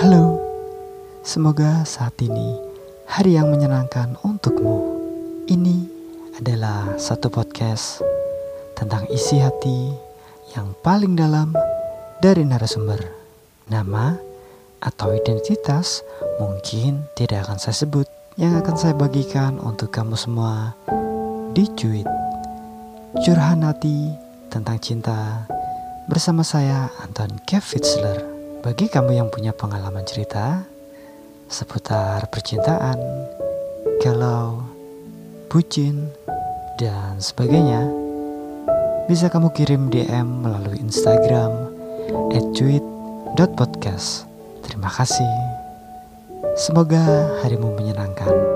Halo, semoga saat ini hari yang menyenangkan untukmu. Ini adalah satu podcast tentang isi hati yang paling dalam dari narasumber. Nama atau identitas mungkin tidak akan saya sebut, yang akan saya bagikan untuk kamu semua di cuit. Curhan hati tentang cinta bersama saya Anton Kevitzler. Bagi kamu yang punya pengalaman cerita seputar percintaan, galau, bucin, dan sebagainya, bisa kamu kirim DM melalui Instagram @tweet.podcast. Terima kasih. Semoga harimu menyenangkan.